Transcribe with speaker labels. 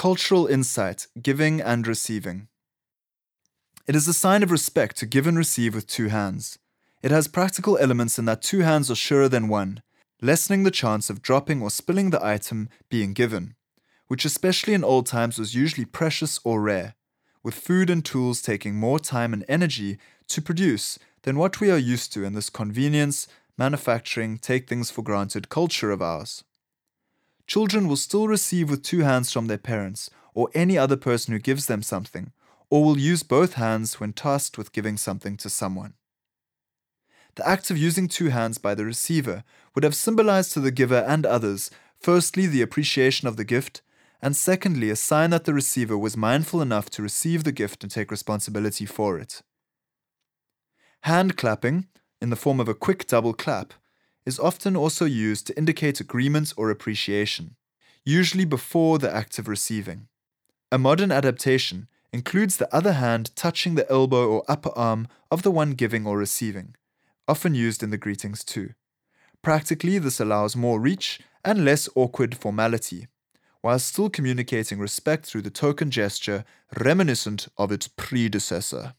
Speaker 1: Cultural insight, giving and receiving. It is a sign of respect to give and receive with two hands. It has practical elements in that two hands are surer than one, lessening the chance of dropping or spilling the item being given, which especially in old times was usually precious or rare, with food and tools taking more time and energy to produce than what we are used to in this convenience, manufacturing, take things for granted culture of ours. Children will still receive with two hands from their parents or any other person who gives them something, or will use both hands when tasked with giving something to someone. The act of using two hands by the receiver would have symbolized to the giver and others, firstly, the appreciation of the gift, and secondly, a sign that the receiver was mindful enough to receive the gift and take responsibility for it. Hand clapping, in the form of a quick double clap, is often also used to indicate agreement or appreciation, usually before the act of receiving. A modern adaptation includes the other hand touching the elbow or upper arm of the one giving or receiving, often used in the greetings too. Practically, this allows more reach and less awkward formality, while still communicating respect through the token gesture reminiscent of its predecessor.